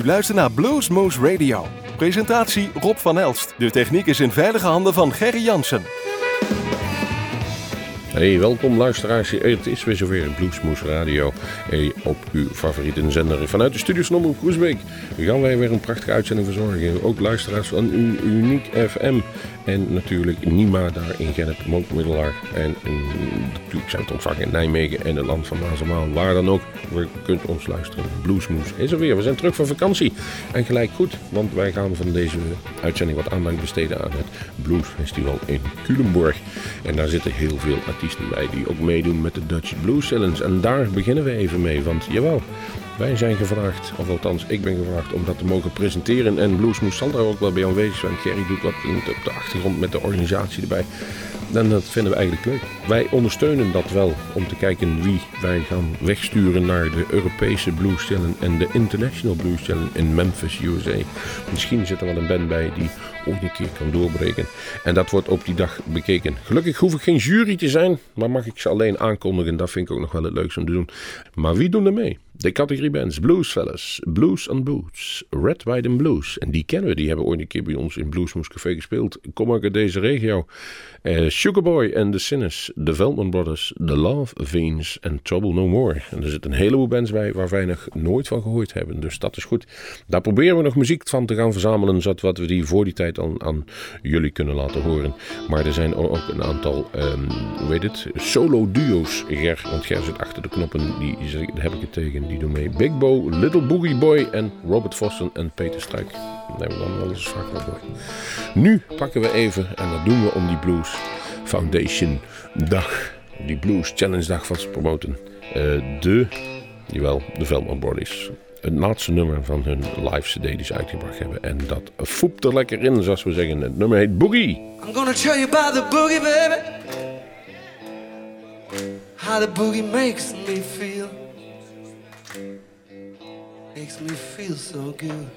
U luistert naar Bluesmoose Radio. Presentatie Rob van Elst. De techniek is in veilige handen van Gerry Jansen. Hey, welkom luisteraars. Het is weer zover Bluesmoes Radio op uw favoriete zender. Vanuit de studios Omroep Groesbeek gaan wij weer een prachtige uitzending verzorgen. Ook luisteraars van uw Uniek FM en natuurlijk Nima daar in Genep, Mookmiddelaar. En, en natuurlijk zijn ontvangen in Nijmegen en het land van Mazamaan. Waar dan ook, we kunt ons luisteren. Bluesmoes is er weer. We zijn terug van vakantie. En gelijk goed, want wij gaan van deze uitzending wat aandacht besteden aan het Blues Festival in Culemborg. En daar zitten heel veel artiesten bij die ook meedoen met de Dutch Blues Challenge. En daar beginnen we even mee, want jawel... Wij zijn gevraagd, of althans ik ben gevraagd om dat te mogen presenteren. En Bluesmoes zal daar ook wel bij aanwezig zijn. Gerry doet wat op de achtergrond met de organisatie erbij. En dat vinden we eigenlijk leuk. Wij ondersteunen dat wel om te kijken wie wij gaan wegsturen naar de Europese Blues en de International Blues in Memphis, USA. Misschien zit er wel een band bij die ooit een keer kan doorbreken. En dat wordt op die dag bekeken. Gelukkig hoef ik geen jury te zijn, maar mag ik ze alleen aankondigen. Dat vind ik ook nog wel het leukste om te doen. Maar wie doen er mee? De categorie bands Bluesfellas, Blues on Boots, Red, White and Blues. En die kennen we, die hebben ooit een keer bij ons in Bluesmoes Café gespeeld. Kom ook uit deze regio. Uh, Sugarboy and the Sinners, The Veldman Brothers, The Love Fiends en Trouble No More. En er zitten een heleboel bands bij waar wij nog nooit van gehoord hebben. Dus dat is goed. Daar proberen we nog muziek van te gaan verzamelen, zodat we die voor die tijd aan, aan jullie kunnen laten horen. Maar er zijn ook een aantal, um, hoe heet het, solo duo's. Ger, want Ger zit achter de knoppen, die, daar heb ik het tegen. Die doen mee Big Bo, Little Boogie Boy en Robert Vossen en Peter Struik. We dan wel eens wel Nu pakken we even, en dat doen we om die Blues Foundation dag, die Blues Challenge dag van te promoten. Uh, de, jawel, de Veldman Brothers. Het laatste nummer van hun live CD die ze uitgebracht hebben. En dat foept er lekker in, zoals we zeggen. Het nummer heet Boogie. I'm gonna tell you about the boogie, baby. How the boogie makes me feel. Makes me feel so good.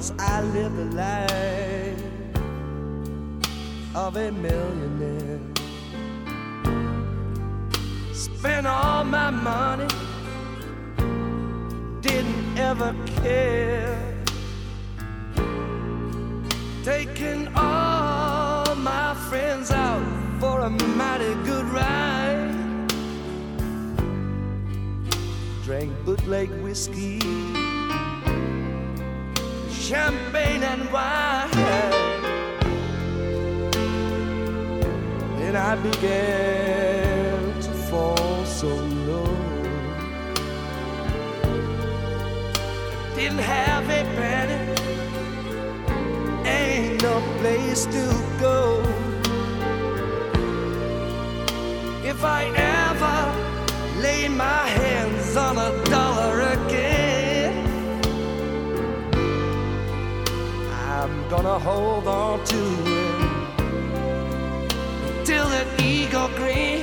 I lived the life of a millionaire. Spent all my money, didn't ever care. Taking all my friends out for a mighty good ride. Drank bootleg whiskey champagne and wine. Then I began to fall so low. Didn't have a penny, ain't no place to go. If I ever lay my hands on a dollar again. Gonna hold on to it till that eagle grins.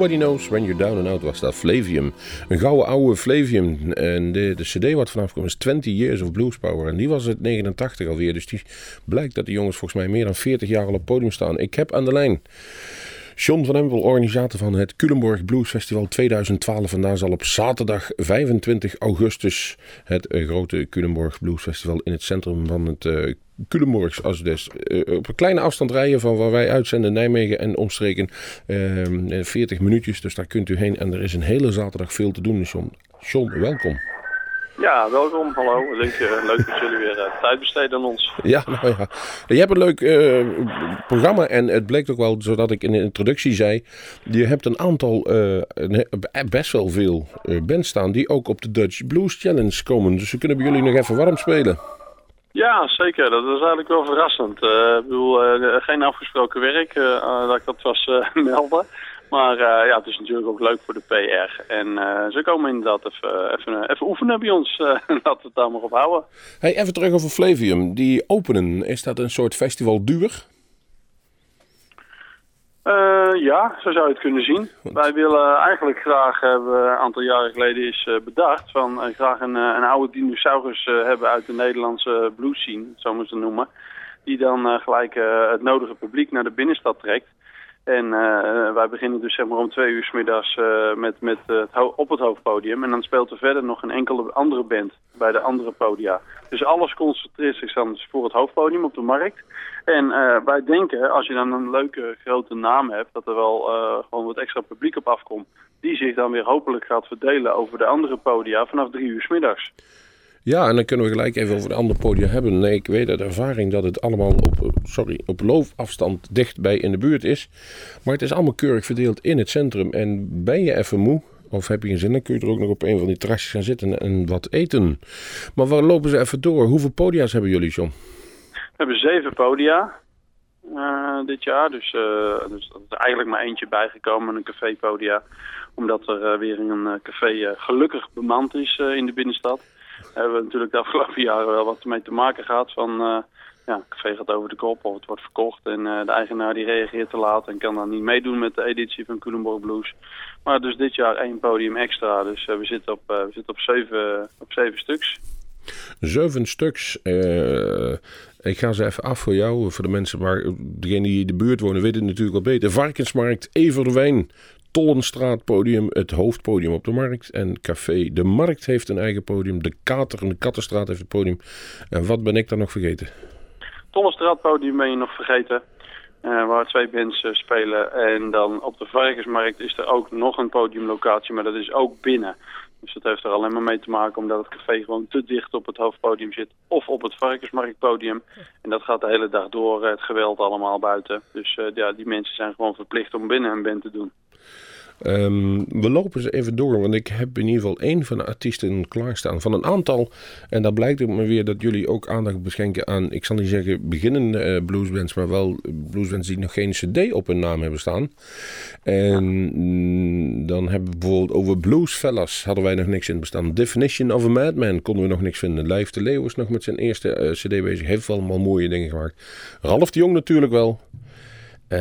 Nobody Knows When You're Down and Out was dat. Flavium. Een gouden oude Flavium. En de, de cd wat vanaf komt is 20 Years of Blues Power. En die was het 89 alweer. Dus die blijkt dat die jongens volgens mij meer dan 40 jaar al op het podium staan. Ik heb aan de lijn John van Empel, organisator van het Culemborg Blues Festival 2012. En daar zal op zaterdag 25 augustus het eh, grote Culemborg Blues Festival in het centrum van het uh, Culemborgs, als dus uh, op een kleine afstand rijden van waar wij uitzenden Nijmegen en omstreken. Uh, 40 minuutjes, dus daar kunt u heen. En er is een hele zaterdag veel te doen. Dus John, John welkom. Ja, welkom. Hallo. Leuk, uh, leuk dat jullie weer uh, tijd besteden aan ons. Ja, nou ja. Je hebt een leuk uh, programma en het bleek ook wel, zodat ik in de introductie zei, je hebt een aantal, best wel veel bands staan die ook op de Dutch Blues Challenge komen. Dus ze kunnen bij jullie nog even warm spelen. Ja, zeker. Dat is eigenlijk wel verrassend. ik bedoel, geen afgesproken werk, dat ik dat was melden. Maar ja, het is natuurlijk ook leuk voor de PR. En ze komen inderdaad even, even, even oefenen bij ons. Laten we het daar maar op houden. Hey, even terug over Flavium. Die openen, is dat een soort festival duur? Ja, zo zou je het kunnen zien. Wij willen eigenlijk graag, hebben een aantal jaren geleden is bedacht, van graag een, een oude dinosaurus hebben uit de Nederlandse blues scene, zo moeten we noemen. Die dan gelijk het nodige publiek naar de binnenstad trekt. En uh, wij beginnen dus zeg maar om twee uur s middags uh, met, met, het op het hoofdpodium. En dan speelt er verder nog een enkele andere band bij de andere podia. Dus alles concentreert zich dan voor het hoofdpodium op de markt. En wij denken, als je dan een leuke grote naam hebt, dat er wel gewoon wat extra publiek op afkomt. Die zich dan weer hopelijk gaat verdelen over de andere podia vanaf drie uur s middags. Ja, en dan kunnen we gelijk even over de andere podia hebben. Nee, ik weet uit ervaring dat het allemaal op, sorry, op loofafstand dichtbij in de buurt is. Maar het is allemaal keurig verdeeld in het centrum. En ben je even moe, of heb je geen zin, dan kun je er ook nog op een van die terrasjes gaan zitten en wat eten. Maar waar lopen ze even door? Hoeveel podia's hebben jullie, John? We hebben zeven podia uh, dit jaar. Dus, uh, dus er is eigenlijk maar eentje bijgekomen, een cafépodia. Omdat er weer een café gelukkig bemand is in de binnenstad hebben we natuurlijk de afgelopen jaren wel wat mee te maken gehad. Van, uh, ja, het café gaat over de kop of het wordt verkocht. En uh, de eigenaar die reageert te laat en kan dan niet meedoen met de editie van Culemborg Blues. Maar dus dit jaar één podium extra. Dus uh, we zitten op, we zitten op, zeven, op zeven stuks. Zeven stuks. ik ga ze even af voor jou, voor de mensen, maar degenen die in de buurt wonen weten natuurlijk al beter. Varkensmarkt, Everwijn, Tollenstraatpodium, het hoofdpodium op de markt. En Café De Markt heeft een eigen podium. De Kater en de Kattenstraat heeft het podium. En wat ben ik dan nog vergeten? Tollenstraatpodium ben je nog vergeten. Uh, waar twee bands uh, spelen. En dan op de Varkensmarkt is er ook nog een podiumlocatie, maar dat is ook binnen. Dus dat heeft er alleen maar mee te maken omdat het café gewoon te dicht op het hoofdpodium zit. Of op het Varkensmarktpodium. En dat gaat de hele dag door, het geweld allemaal buiten. Dus ja, die mensen zijn gewoon verplicht om binnen een band te doen. Um, we lopen ze even door, want ik heb in ieder geval één van de artiesten klaarstaan. Van een aantal, en dat blijkt ook maar weer dat jullie ook aandacht beschenken aan, ik zal niet zeggen beginnende uh, bluesbands, maar wel bluesbands die nog geen cd op hun naam hebben staan. En mm, dan hebben we bijvoorbeeld over Bluesfellas hadden wij nog niks in bestaan. Definition of a Madman konden we nog niks vinden. Live de Leeuw is nog met zijn eerste uh, cd bezig, heeft wel allemaal mooie dingen gemaakt. Ralf de Jong natuurlijk wel.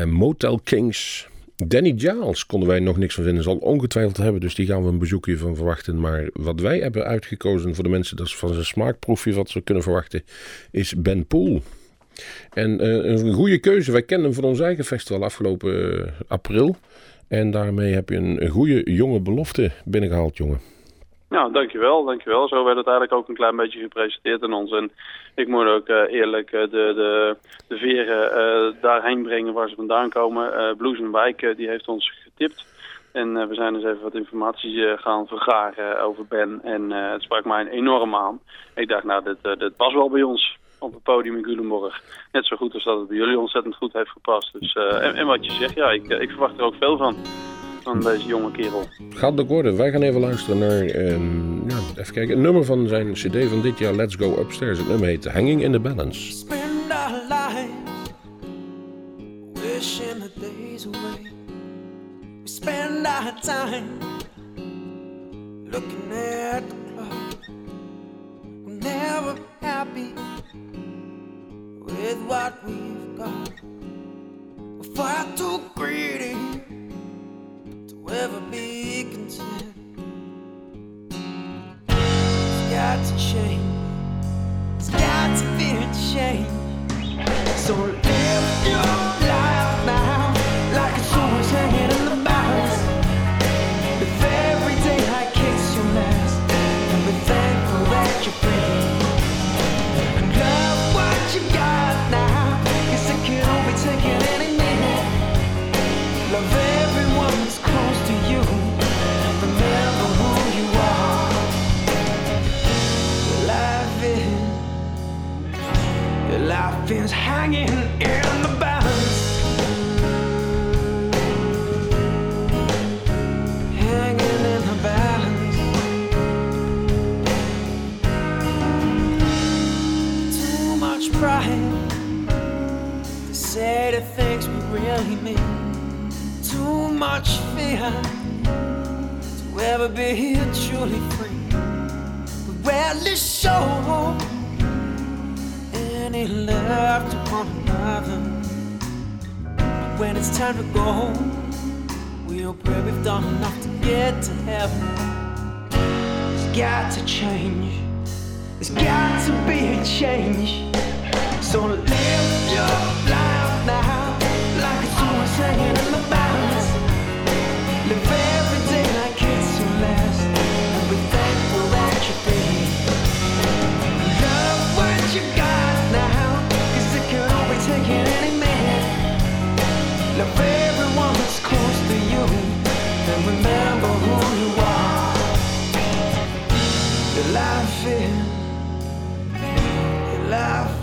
Motel Kings. Danny Giles konden wij nog niks van vinden. Zal ongetwijfeld hebben, dus die gaan we een bezoekje van verwachten. Maar wat wij hebben uitgekozen voor de mensen, dat is van zijn smaakproefje wat ze kunnen verwachten, is Ben Poel. En uh, een goede keuze. Wij kennen hem van ons eigen festival afgelopen uh, april. En daarmee heb je een goede jonge belofte binnengehaald, jongen. Nou, dankjewel, dankjewel. Zo werd het eigenlijk ook een klein beetje gepresenteerd aan ons. En ik moet ook uh, eerlijk uh, de, de, de veren uh, daarheen brengen waar ze vandaan komen. Blues en die heeft ons getipt. En we zijn dus even wat informatie gaan vergaren over Ben. En het sprak mij enorm aan. Ik dacht, nou, dit, dit past wel bij ons op het podium in Culemborg. Net zo goed als dat het bij jullie ontzettend goed heeft gepast. Dus, en, en, wat je zegt, ja, ik, ik verwacht er ook veel van van deze jonge kerel. Gaat ook worden. Wij gaan even luisteren naar, um, ja, even kijken, een nummer van zijn cd van dit jaar, Let's Go Upstairs. Het nummer heet Hanging in the Balance. Spend our lives wishing the days away. We spend our time looking at the clock. We're never happy with what we've got. We're far too greedy ever be content. It's got to change. It's got to be a change. So live your be here truly free. But rarely show any love to one another. But when it's time to go home, we'll pray we've done enough to get to heaven. It's got to change. It's got to be a change. So live your life now, like it's always hanging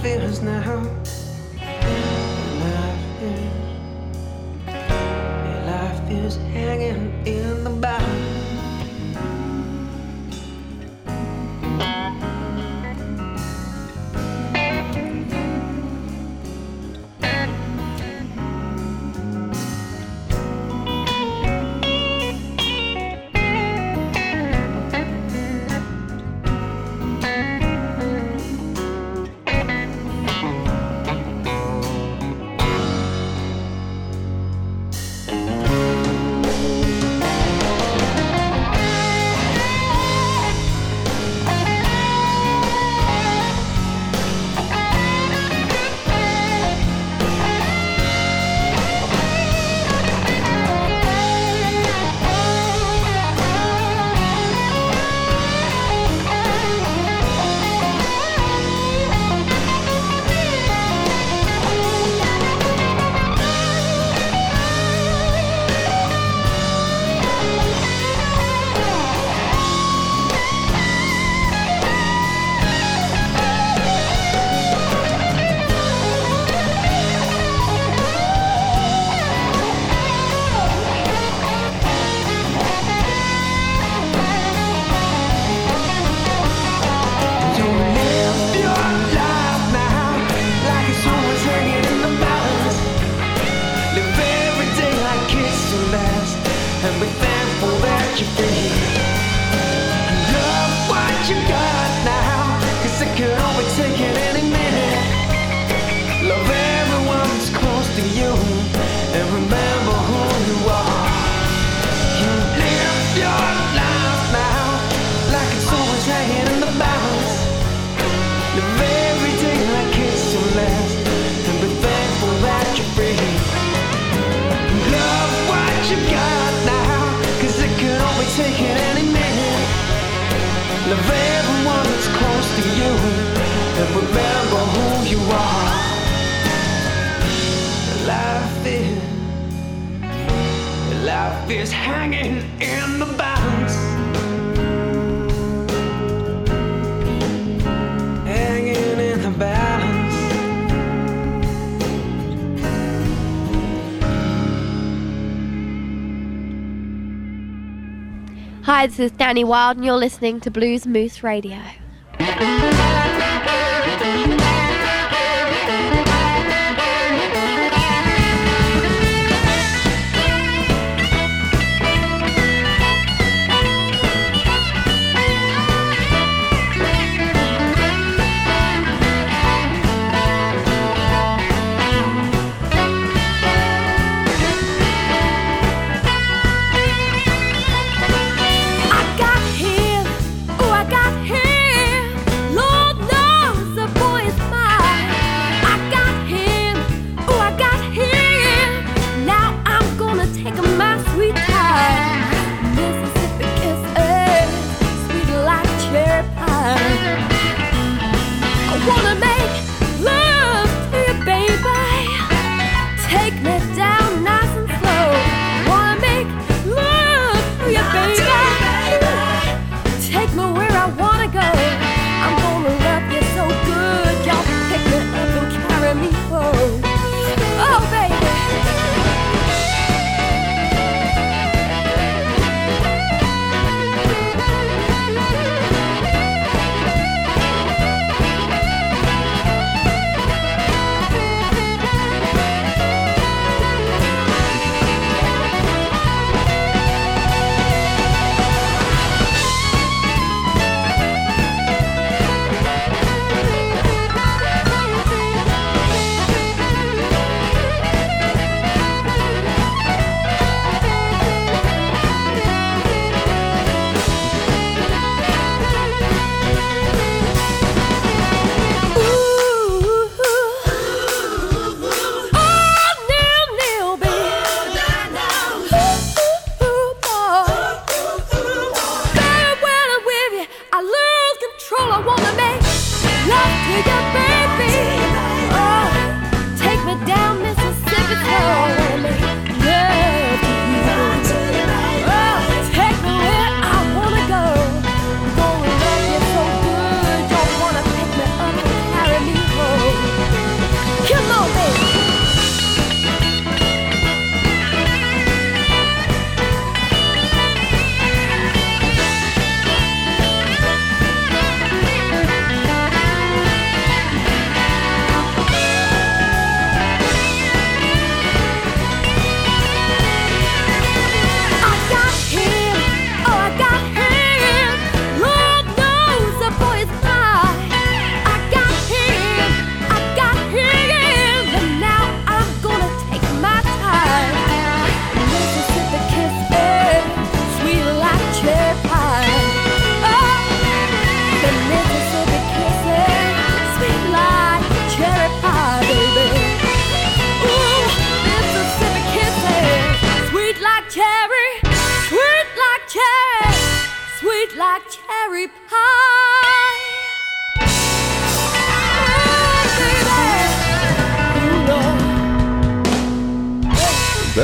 fears now. is hanging in the balance. Hanging in the balance. Hi, this is Danny Wild, and you're listening to Blues Moose Radio.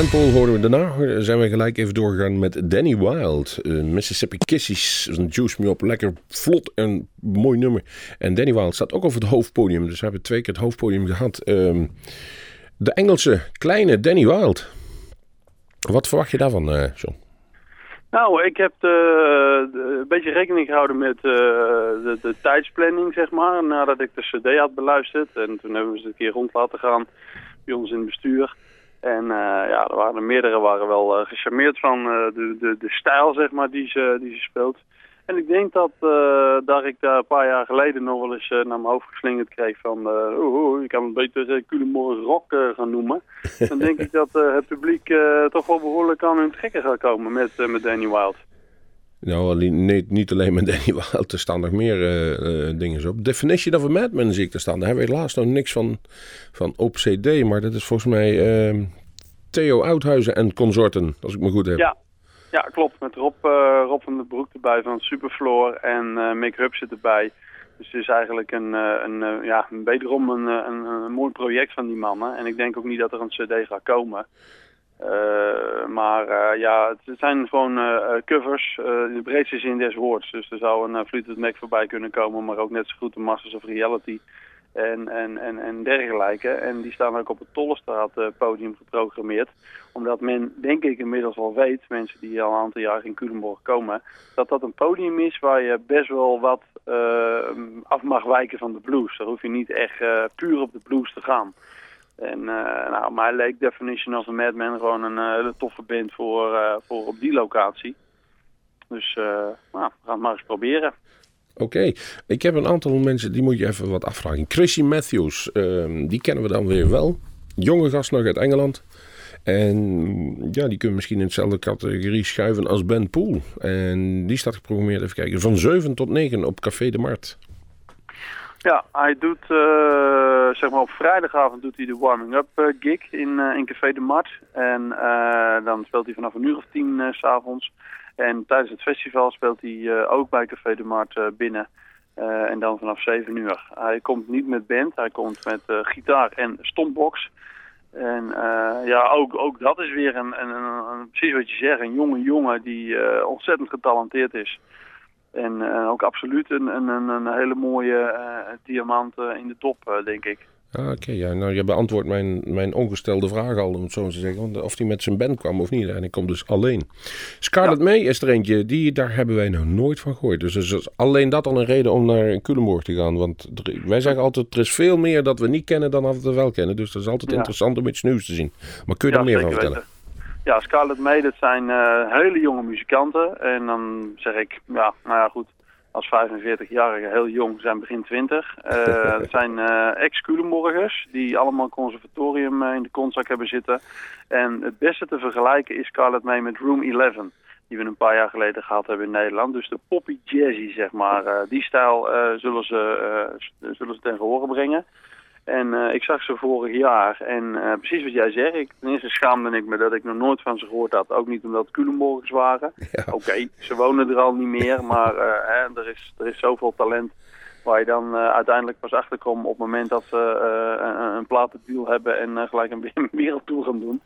Ben Paul hoorden we daarna. Zijn we gelijk even doorgegaan met Danny Wild. eh, Mississippi Kissies. Een Juice Me Up. Lekker vlot en mooi nummer. En Danny Wild staat ook over het hoofdpodium. Dus we hebben twee keer het hoofdpodium gehad. Ehm, de Engelse kleine Danny Wild. Wat verwacht je daarvan, eh, John? Nou, ik heb de- een beetje rekening gehouden met eh, de, de tijdsplanning, zeg maar, nadat ik de cd had beluisterd. En toen hebben we ze een keer rond laten gaan bij ons in het bestuur. En eh, ja, er waren er meerdere waren wel eh, gecharmeerd van eh, de, de, de stijl, zeg maar, die ze, die ze speelt. En ik denk dat, dat ik daar een paar jaar geleden nog wel eens naar mijn hoofd geslingerd kreeg van... oeh, ik kan het beter uh, Culemborg Rock gaan noemen. Dan denk ik dat het publiek toch wel behoorlijk aan hun trekken gaat komen met, met Danny Wild. Nou, nee, niet alleen met Danny Wild. Er staan nog meer eh, eh, dingen op. Definition of a Madman zie ik er staan. Daar hebben we helaas nog niks van, van op CD. Maar dat is volgens mij ehm, Theo Oudhuizen en consorten, als ik me goed heb. Ja, ja klopt. Met Rob, eh, Rob van den Broek erbij van Superfloor en Make Up zit erbij. Dus het is eigenlijk een, een, ja, wederom een, een, een mooi project van die mannen. En ik denk ook niet dat er een cd gaat komen. Eh, maar eh, ja, het zijn gewoon eh, covers in de breedste zin des woords. Dus er zou een uh, Fleetwood Mac voorbij kunnen komen, maar ook net zo goed de Masters of Reality en, en, en, en dergelijke. En die staan ook op het Tollestraat podium geprogrammeerd. Omdat men, denk ik, inmiddels wel weet, mensen die al een aantal jaar in Culemborg komen, dat dat een podium is waar je best wel wat af mag wijken van de blues. Daar hoef je niet echt puur op de blues te gaan. En uh, nou, mij leek Definition of a Madman gewoon een uh, hele toffe band voor, uh, voor op die locatie. Dus nou, we gaan het maar eens proberen. Oké, ik heb een aantal mensen, die moet je even wat afvragen. Chrissy Matthews, uh, die kennen we dan weer wel. Jonge gast nog uit Engeland. En ja, die kunnen misschien in dezelfde categorie schuiven als Ben Poel. En die staat geprogrammeerd, even kijken, van 7 tot 9 op Café de Mart. Ja, hij doet, uh, zeg maar op vrijdagavond doet hij de warming-up uh, gig in, uh, in Café de Mart. En dan speelt hij vanaf een uur of tien s s'avonds. En tijdens het festival speelt hij ook bij Café de Mart binnen. en dan vanaf 7 uur. Hij komt niet met band, hij komt met gitaar en stompbox. En ja, ook, ook dat is weer een, een, een, precies wat je zegt, een jonge jongen die ontzettend getalenteerd is. En uh, ook absoluut een, een, een hele mooie uh, diamant uh, in de top, denk ik. Ah, Oké, okay, ja, nou je beantwoordt mijn, mijn ongestelde vraag al, om het zo te zeggen. Of hij met zijn band kwam of niet. En ik kom dus alleen. Scarlett ja. May is er eentje, die, daar hebben wij nog nooit van gehoord. Dus is alleen dat al een reden om naar Culemborg te gaan. Want wij zeggen altijd, er is veel meer dat we niet kennen dan dat we wel kennen. Dus dat is altijd ja. interessant om iets nieuws te zien. Maar kun je er meer van vertellen? Weten. Ja, Scarlett May, dat zijn uh, hele jonge muzikanten. En dan zeg ik, ja, nou ja, goed, als 45-jarige heel jong, zijn begin 20. Uh, dat zijn uh, ex-Culemborgers die allemaal conservatorium in de kontzak hebben zitten. En het beste te vergelijken is Scarlett May met Room 11 die we een paar jaar geleden gehad hebben in Nederland. Dus de poppy jazzy, zeg maar. Uh, die stijl uh, zullen, ze, uh, zullen ze ten gehore brengen. En eh, ik zag ze vorig jaar. En eh, precies wat jij zegt. Ik, ten eerste schaamde ik me dat ik nog nooit van ze gehoord had. Ook niet omdat het Culemborgers waren. Ja. Oké, ze wonen er al niet meer. Maar eh, hè, er, is, er is zoveel talent waar je dan uiteindelijk pas achter komt op het moment dat ze een, een platendeal hebben en gelijk een, wereldtour gaan doen.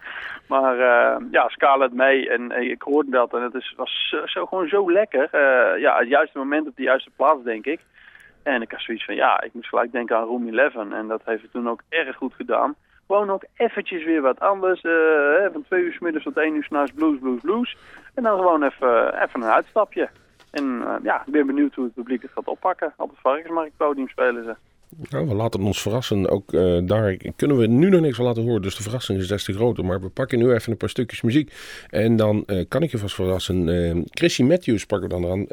Maar ja, Scarlett mee en ik hoorde dat en het is, was zo, zo- gewoon zo lekker. Ja, het juiste moment op de juiste plaats, denk ik. En ik had zoiets van, ja, ik moest gelijk denken aan Room 11. En dat heeft het toen ook erg goed gedaan. Gewoon ook eventjes weer wat anders. eh, van twee uur 's middags tot één uur s'nachts blues, blues, blues. En dan gewoon even, even een uitstapje. En eh, ja, ik ben benieuwd hoe het publiek het gaat oppakken. Op het Varkensmarktpodium spelen ze. Nou, we laten ons verrassen. Ook eh, daar kunnen we nu nog niks van laten horen, dus de verrassing is des te groter. Maar we pakken nu even een paar stukjes muziek. En dan eh, kan ik je vast verrassen. eh Chrissy Matthews pakken we dan aan.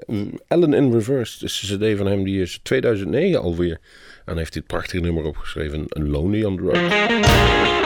Ellen in Reverse, is de cd van hem, die is 2009 alweer. En heeft dit prachtige nummer opgeschreven, Lonely on the.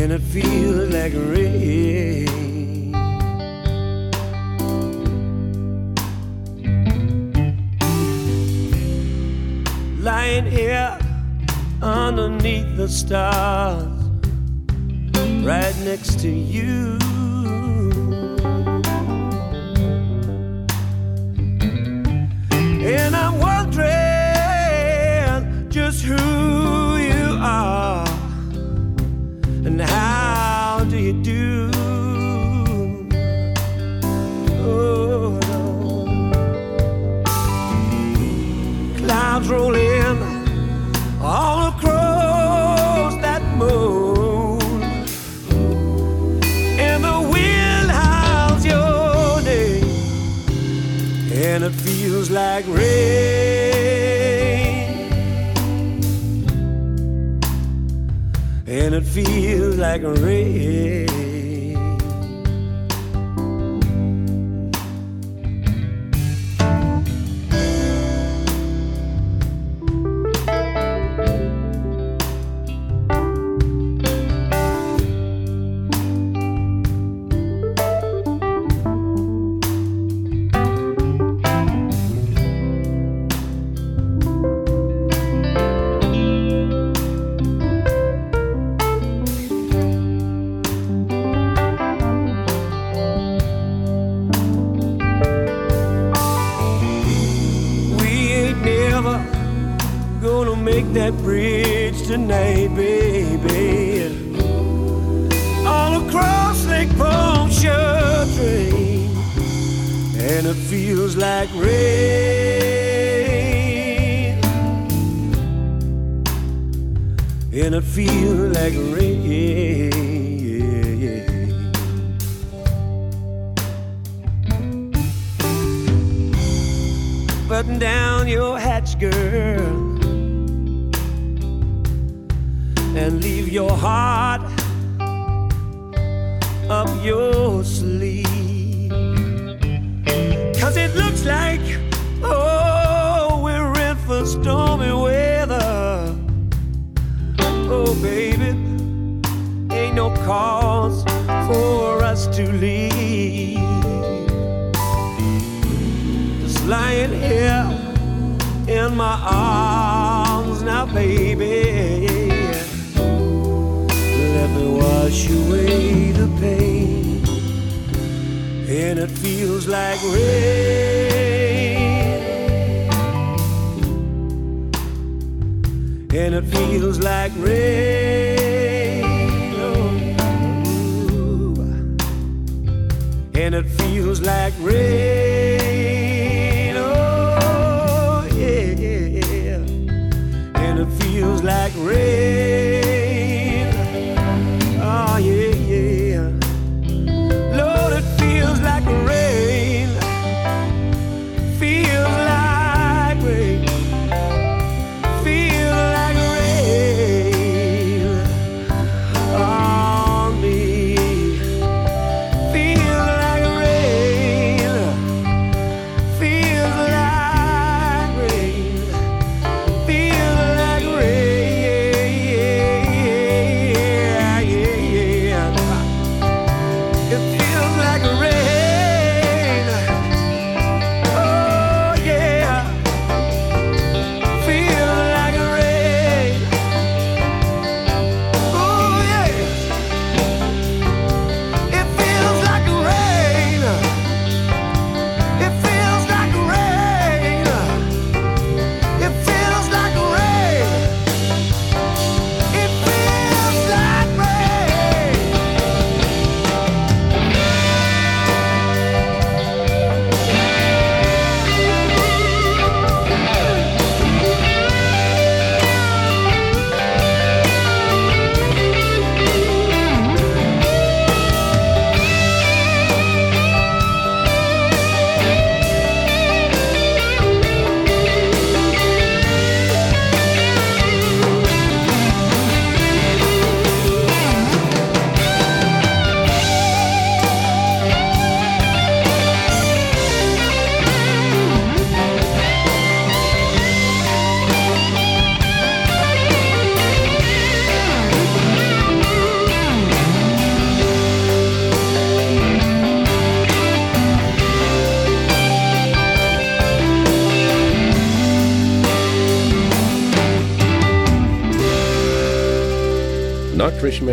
And it feels like rain. Lying here underneath the stars, right next to you. And I'm wondering just who like rain. And it feels like rain. That bridge tonight, baby. All across Lake Pontchartrain, and it feels like rain. And it feels like rain. button down your hatch, girl, and leave your heart up your sleeve. Cause it looks like, oh, we're in for stormy weather. Oh, baby, ain't no cause for us to leave just lying here in my arms now, baby. Me wash away the pain, and it feels like rain, and it feels like rain. Oh. And it feels like rain, oh yeah. And it feels like rain,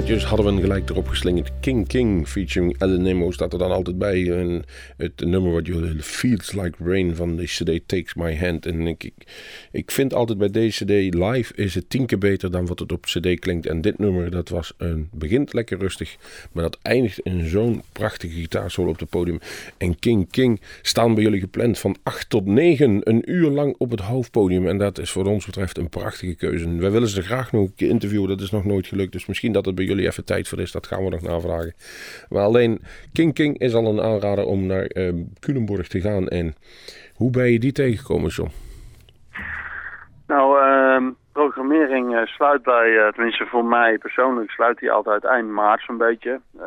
Matthews hadden we een gelijk erop geslingerd. King King featuring Ellen Nemo staat er dan altijd bij. En het nummer wat jullie Feels Like Rain van de CD Takes My Hand. En ik, ik, ik vind altijd bij deze CD live is het tien keer beter dan wat het op CD klinkt. En dit nummer dat was een, begint lekker rustig. Maar dat eindigt in zo'n prachtige gitaarsolo op het podium. En King King staan bij jullie gepland van 8 tot 9. Een uur lang op het hoofdpodium. En dat is voor ons betreft een prachtige keuze. Wij willen ze graag nog een keer interviewen. Dat is nog nooit gelukt. Dus misschien dat het bij jullie even tijd voor is. Dat gaan we nog navragen. Maar alleen King King is al een aanrader om naar uh, Culemborg te gaan. En hoe ben je die tegengekomen, John? Nou, uh, programmering uh, sluit bij, uh, tenminste voor mij persoonlijk, sluit die altijd eind maart zo'n beetje. Uh,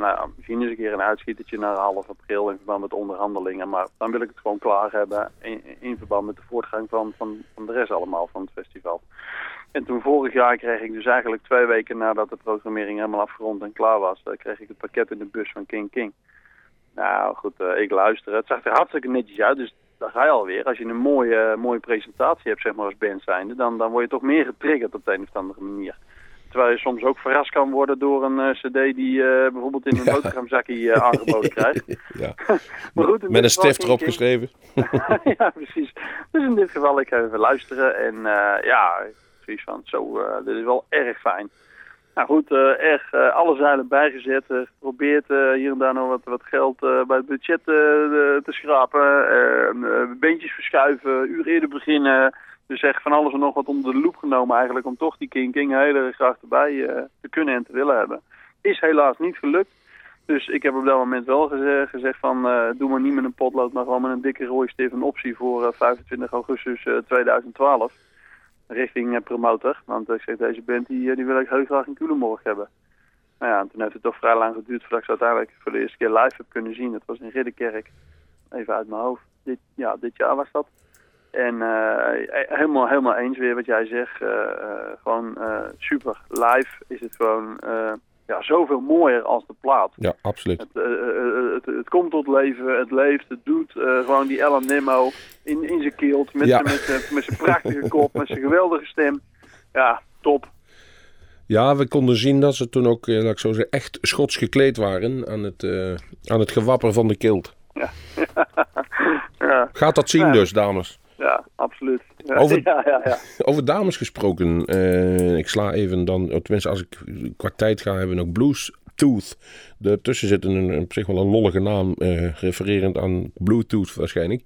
nou, misschien eens een keer een uitschietertje naar half april in verband met onderhandelingen. Maar dan wil ik het gewoon klaar hebben in, in verband met de voortgang van, van, van de rest allemaal van het festival. En toen vorig jaar kreeg ik dus eigenlijk twee weken nadat de programmering helemaal afgerond en klaar was, kreeg ik het pakket in de bus van King King. Nou goed, ik luister. Het zag er hartstikke netjes uit, dus daar ga je alweer. Als je een mooie, mooie presentatie hebt, zeg maar, als band zijnde, dan, dan word je toch meer getriggerd op de een of andere manier. Terwijl je soms ook verrast kan worden door een uh, cd die uh, bijvoorbeeld in een ja. boterhamzakje uh, aangeboden krijgt. ja. maar goed, Met een stift erop geschreven. ja, precies. Dus in dit geval, ik ga even luisteren en ja, zoiets van, zo, dit is wel erg fijn. Nou goed, uh, erg uh, alle zeilen bijgezet. Uh, geprobeerd hier en daar nog wat, wat geld bij het budget te schrapen. beentjes verschuiven, uur eerder beginnen. Dus echt van alles en nog wat onder de loep genomen eigenlijk. Om toch die King heel erg graag erbij te kunnen en te willen hebben. Is helaas niet gelukt. Dus ik heb op dat moment wel gezegd, gezegd van doe maar niet met een potlood, maar gewoon met een dikke rode stift een optie voor 25 augustus 2012 richting uh, promotor. Want ik zeg, deze band die, die wil ik heel graag in Culemborg hebben. Nou ja, en toen heeft het toch vrij lang geduurd voordat ik ze uiteindelijk voor de eerste keer live heb kunnen zien. Dat was in Ridderkerk. Even uit mijn hoofd. Dit, ja, dit jaar was dat. En uh, helemaal, helemaal eens weer wat jij zegt. Uh, gewoon super. Live is het gewoon ja, zoveel mooier als de plaat. Ja, absoluut. Het, het, het, komt tot leven, het leeft, het doet. Uh, gewoon die Ellen Nemo in, in zijn kielt, met, ja. met, met zijn prachtige kop, met zijn geweldige stem. Ja, top. Ja, we konden zien dat ze toen ook, laat ik zo zeggen, echt schots gekleed waren aan het, uh, aan het gewapper van de kilt. Ja. ja. Gaat dat zien ja. dus, dames? Ja, absoluut. Ja, over, ja, ja, ja. over dames gesproken. Uh, ik sla even dan, tenminste als ik qua tijd ga, hebben we ook Blues Tooth. Daartussen zit een, op zich wel een lollige naam, uh, refererend aan Bluetooth waarschijnlijk.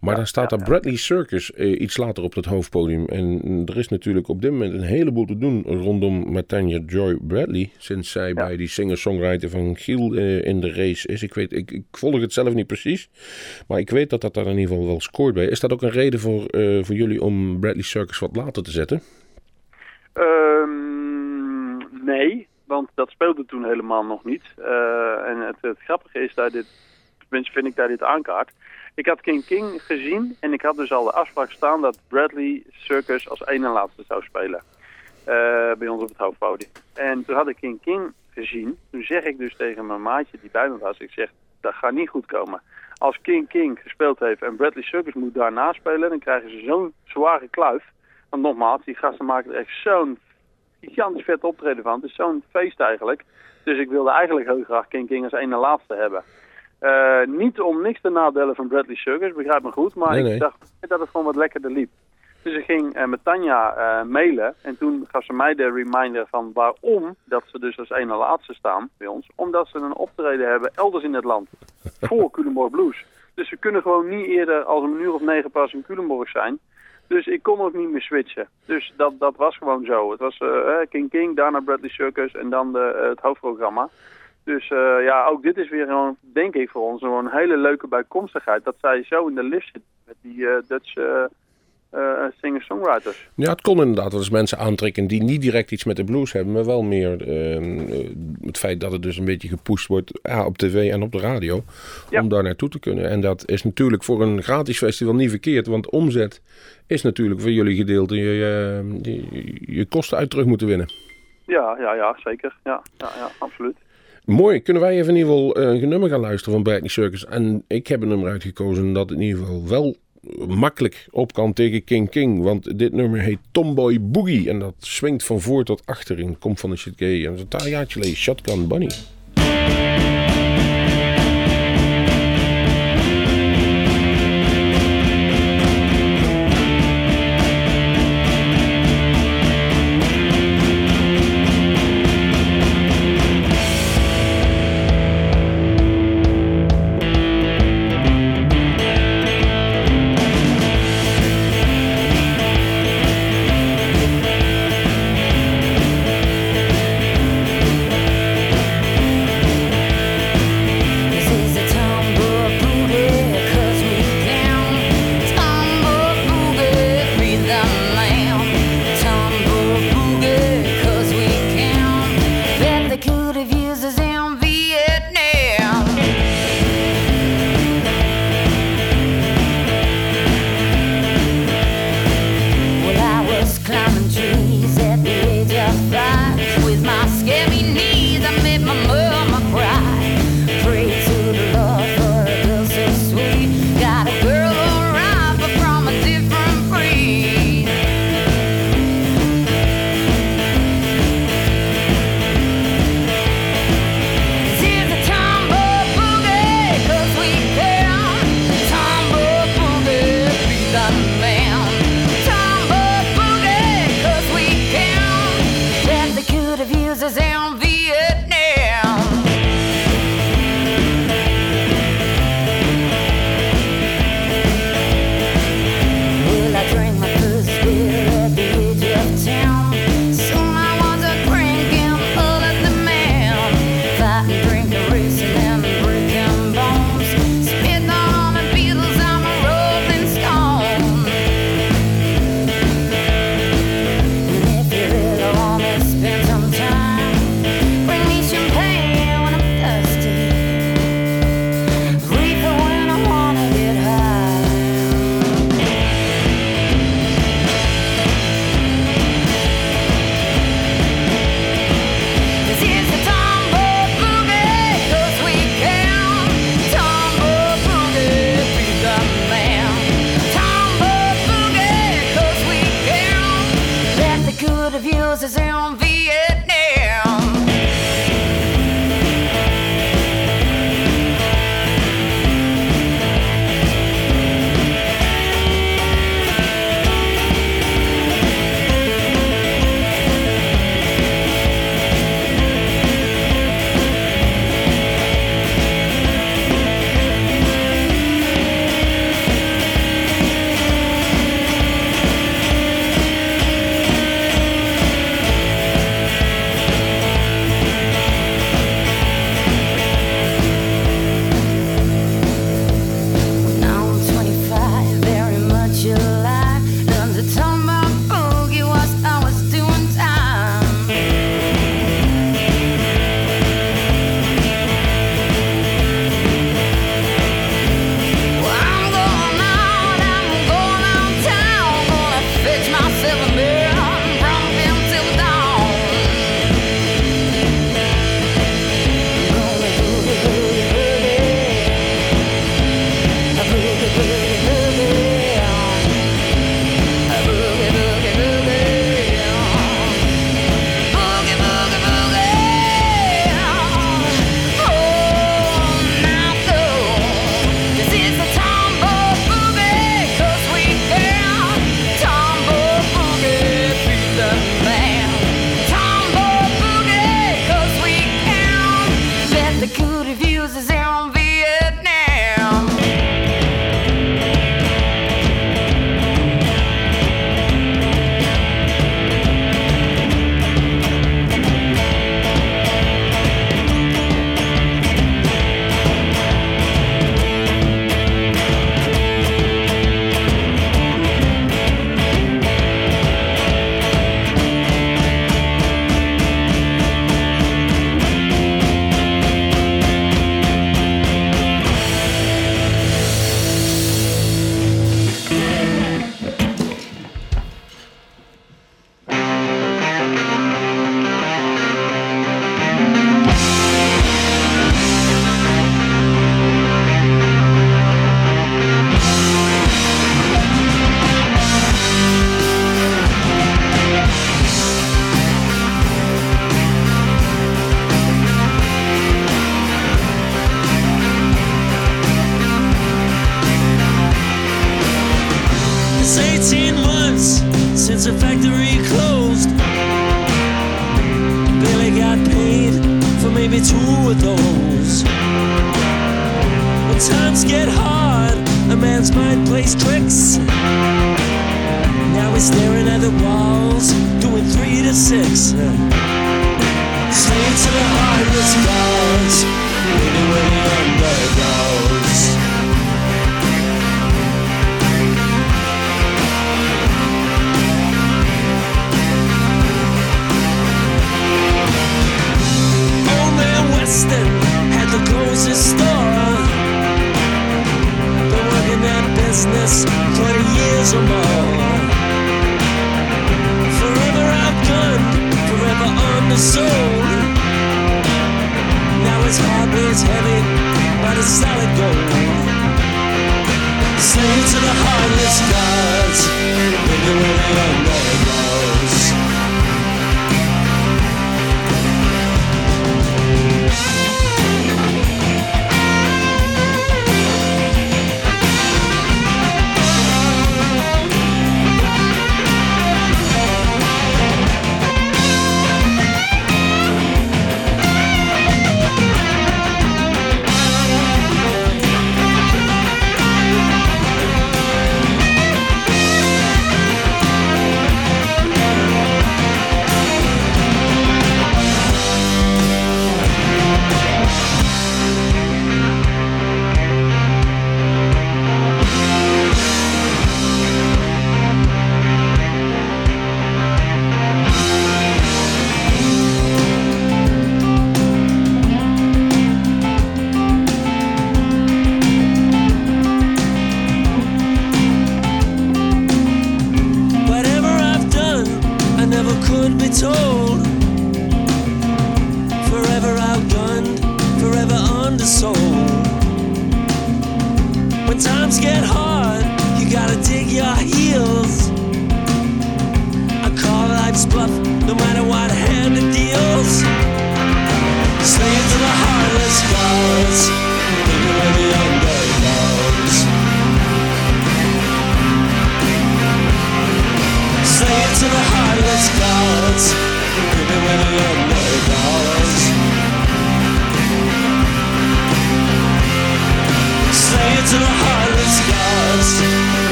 Maar dan staat daar Bradley Circus uh, iets later op het hoofdpodium. En er is natuurlijk op dit moment een heleboel te doen rondom Matanya Joy Bradley. Sinds zij bij die singer-songwriter van Giel uh, in de race is. Ik, weet, ik, ik, volg het zelf niet precies. Maar ik weet dat dat daar in ieder geval wel scoort bij. Is dat ook een reden voor, voor jullie om Bradley Circus wat later te zetten? Um, nee. Want dat speelde toen helemaal nog niet. Uh, en het, het, grappige is dat dit, tenminste vind ik daar dit aankaart. Ik had King King gezien en ik had dus al de afspraak staan dat Bradley Circus als ene laatste zou spelen. Uh, bij ons op het hoofdpodium. En toen had ik King King gezien. Toen zeg ik dus tegen mijn maatje die bij me was, ik zeg, dat gaat niet goed komen. Als King King gespeeld heeft en Bradley Circus moet daarna spelen, dan krijgen ze zo'n zware kluif. Want nogmaals, die gasten maken er echt zo'n gigantisch vet optreden van. Het is zo'n feest eigenlijk. Dus ik wilde eigenlijk heel graag King King als ene laatste hebben. Uh, niet om niks te nadelen van Bradley Circus, begrijp me goed. Maar Nee, nee. ik dacht dat het gewoon wat lekkerder liep. Dus ik ging uh, met Tanja uh, mailen. En toen gaf ze mij de reminder van waarom dat ze dus als ene laatste staan bij ons. Omdat ze een optreden hebben elders in het land. voor Culemborg Blues. Dus we kunnen gewoon niet eerder als een uur of negen pas in Culemborg zijn. Dus ik kon ook niet meer switchen. Dus dat, dat was gewoon zo. Het was uh, King King, daarna Bradley Circus en dan de, uh, het hoofdprogramma. Dus uh, ja, ook dit is weer gewoon, denk ik voor ons, een hele leuke bijkomstigheid. Dat zij zo in de lift zit met die Dutch singer-songwriters. Ja, het kon inderdaad wel eens mensen aantrekken die niet direct iets met de blues hebben. Maar wel meer het feit dat het dus een beetje gepusht wordt ja, op tv en op de radio. Ja. Om daar naartoe te kunnen. En dat is natuurlijk voor een gratis festival niet verkeerd. Want omzet is natuurlijk voor jullie gedeelte je, je, je kosten uit terug moeten winnen. Ja, ja, ja, zeker. Ja, ja, ja absoluut. Mooi. Kunnen wij even in ieder geval uh, een nummer gaan luisteren van Bradley Circus? En ik heb een nummer uitgekozen dat in ieder geval wel makkelijk op kan tegen King King. Want dit nummer heet Tomboy Boogie. En dat swingt van voor tot achter in Komt van de Shit Gay. En dat is Shotgun Bunny.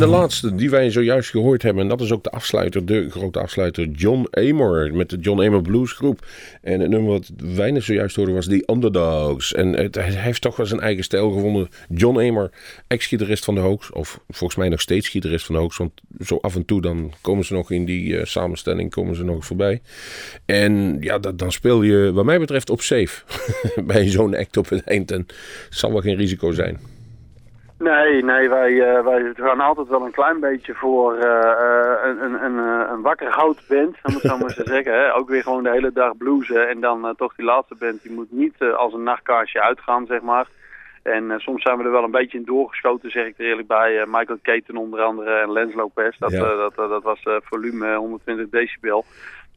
De laatste die wij zojuist gehoord hebben, en dat is ook de afsluiter, de grote afsluiter, John Amor met de John Amor Blues Groep. En het nummer wat weinig zojuist hoorden was The Underdogs. En hij heeft toch wel zijn eigen stijl gevonden. John Amor, ex-gitarist van de Hoax, of volgens mij nog steeds gitarist van de Hoax, want zo af en toe dan komen ze nog in die eh, samenstelling, komen ze nog voorbij. En ja, dat, dan speel je wat mij betreft op safe bij zo'n act op het eind. En het zal wel geen risico zijn. Nee, nee, wij, eh, wij gaan altijd wel een klein beetje voor eh, eh, een, een, een, een wakker houtband, om het zo maar te zeggen. Hè. Ook weer gewoon de hele dag bluesen en dan toch die laatste band, die moet niet als een nachtkaarsje uitgaan, zeg maar. En soms zijn we er wel een beetje in doorgeschoten, zeg ik er eerlijk bij. Michael Caton onder andere en Lens Lopez, dat, Ja. dat, dat was volume 120 decibel.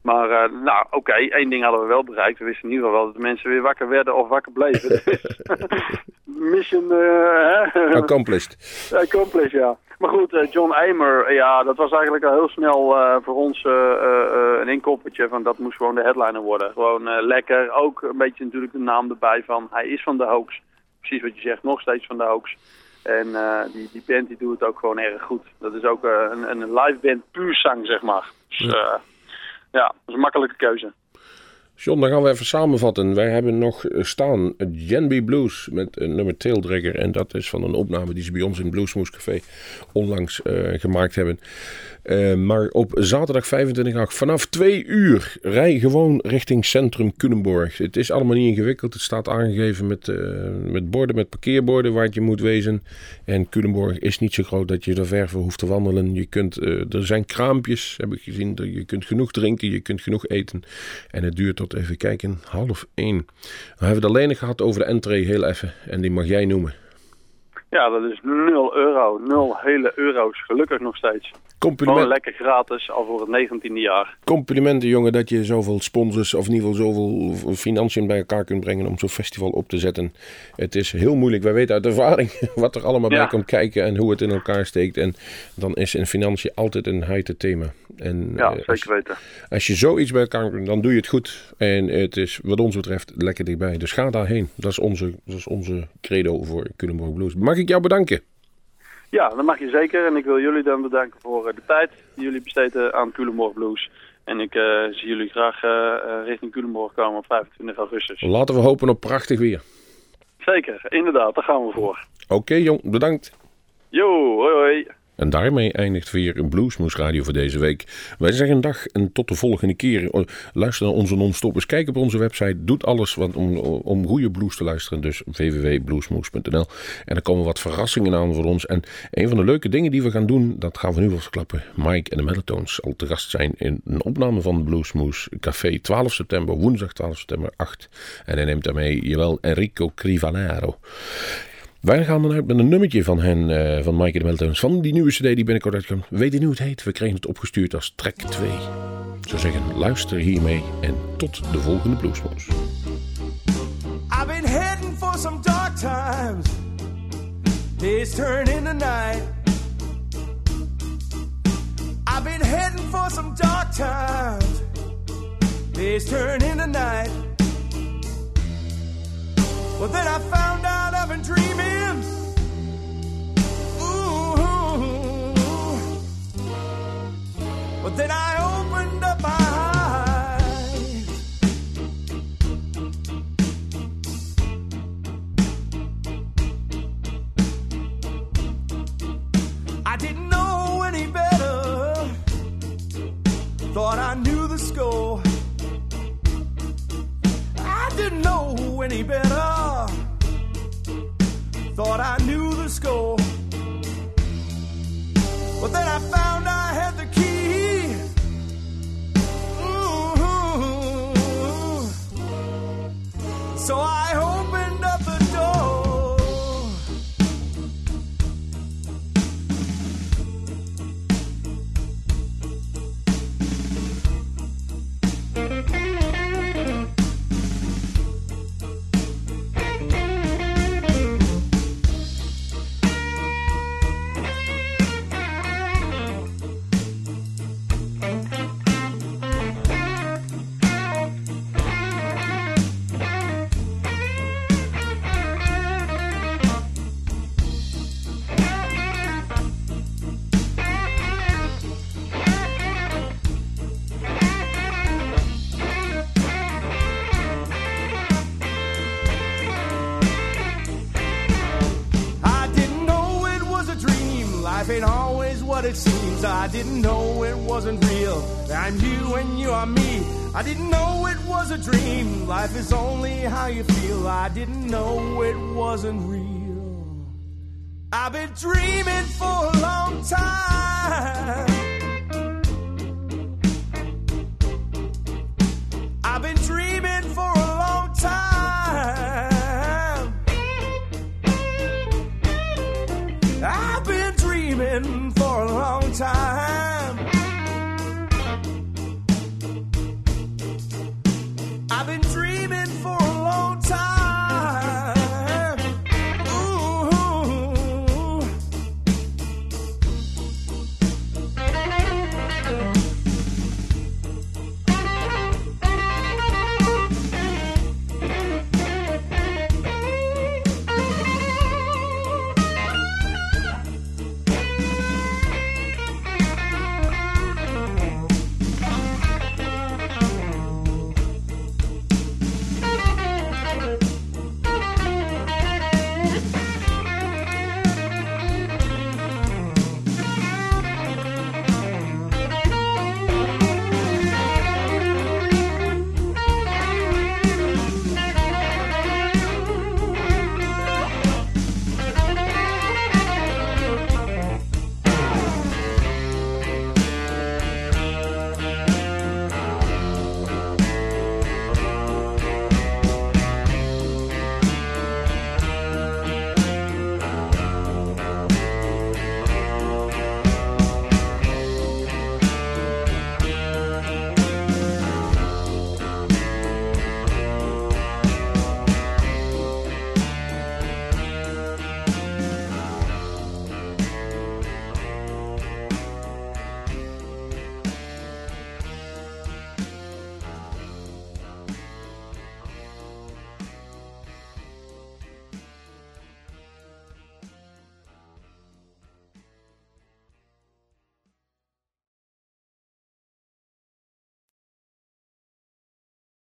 Maar eh, nou, oké, één ding hadden we wel bereikt. We wisten in ieder geval wel dat de mensen weer wakker werden of wakker bleven. Dus, mission eh? Accomplished. accomplished, ja. Maar goed, eh, John Amer, ja, dat was eigenlijk al heel snel voor ons een inkoppertje van dat moest gewoon de headliner worden. Gewoon lekker, ook een beetje natuurlijk de naam erbij van hij is van de hoax. Precies wat je zegt, nog steeds van de hoax. En die, die band die doet het ook gewoon erg goed. Dat is ook een, een live band puur zang, zeg maar. Dus. Ja, dat is een makkelijke keuze. John, dan gaan we even samenvatten. Wij hebben nog eh, staan Janby Blues met een nummer Taildragger. En dat is van een opname die ze bij ons in Bluesmoes Café onlangs eh, gemaakt hebben. Eh, maar op zaterdag 25 acht vanaf 2 uur rij gewoon richting centrum Culemborg. Het is allemaal niet ingewikkeld. Het staat aangegeven met, eh, met borden, met parkeerborden waar het je moet wezen. En Culemborg is niet zo groot dat je er ver voor hoeft te wandelen. Je kunt, eh, er zijn kraampjes, heb ik gezien. Je kunt genoeg drinken, je kunt genoeg eten. En het duurt even kijken, half één. Dan hebben we het alleen gehad over de entree heel even. En die mag jij noemen. Ja, dat is 0 euro. 0 hele euro's. Gelukkig nog steeds. Gewoon Compliment, lekker gratis, al voor het 19e jaar. complimenten jongen dat je zoveel sponsors of in ieder geval zoveel financiën bij elkaar kunt brengen om zo'n festival op te zetten. Het is heel moeilijk. Wij weten uit ervaring wat er allemaal bij komt kijken en hoe het in elkaar steekt. En dan is in financiën altijd een heite thema. En Ja, eh, als, zeker weten. als je zoiets bij elkaar brengt, dan doe je het goed. En het is wat ons betreft lekker dichtbij. Dus ga daarheen. Dat is onze, dat is onze credo voor Culemborg Blues. Mag ik jou bedanken? Ja, dat mag je zeker. En ik wil jullie dan bedanken voor eh, de tijd die jullie besteden aan Culemborg Blues. En ik eh, zie jullie graag eh, richting Culemborg komen op 25 augustus. Laten we hopen op prachtig weer. Zeker, inderdaad, daar gaan we voor. Oké jong, bedankt. Jo, hoi hoi. En daarmee eindigt weer een Bluesmoes Radio voor deze week. Wij zeggen dag en tot de volgende keer. Luister naar onze non-stoppers. Kijk op onze website. Doet alles wat om, om goede blues te luisteren. Dus www.bluesmoes.nl En er komen wat verrassingen aan voor ons. En een van de leuke dingen die we gaan doen, dat gaan we nu wel verklappen. Mike en de Mellowtones zal te gast zijn in een opname van Bluesmoes Café 12 september, woensdag 12 september 8. En hij neemt daarmee, jawel, Enrico Crivanaro. Wij gaan dan uit met een nummertje van hen, eh, van Mike de Meltones, van die nieuwe cd die binnenkort uitkomt. We weten nu hoe het heet, we kregen het opgestuurd als track 2. Ik zou zeggen, luister hiermee en tot de volgende Bluesmoes. I've been heading for some dark times. Days turn into night. I've been heading for some dark times. Days turn into night. Well, then I found out I've been dreaming. Ooh. But then I I'm you and you are me. I didn't know it was a dream. Life is only how you feel. I didn't know it wasn't real. I've been dreaming for a long time. I've been dreaming for a long time. I've been dreaming for a long time.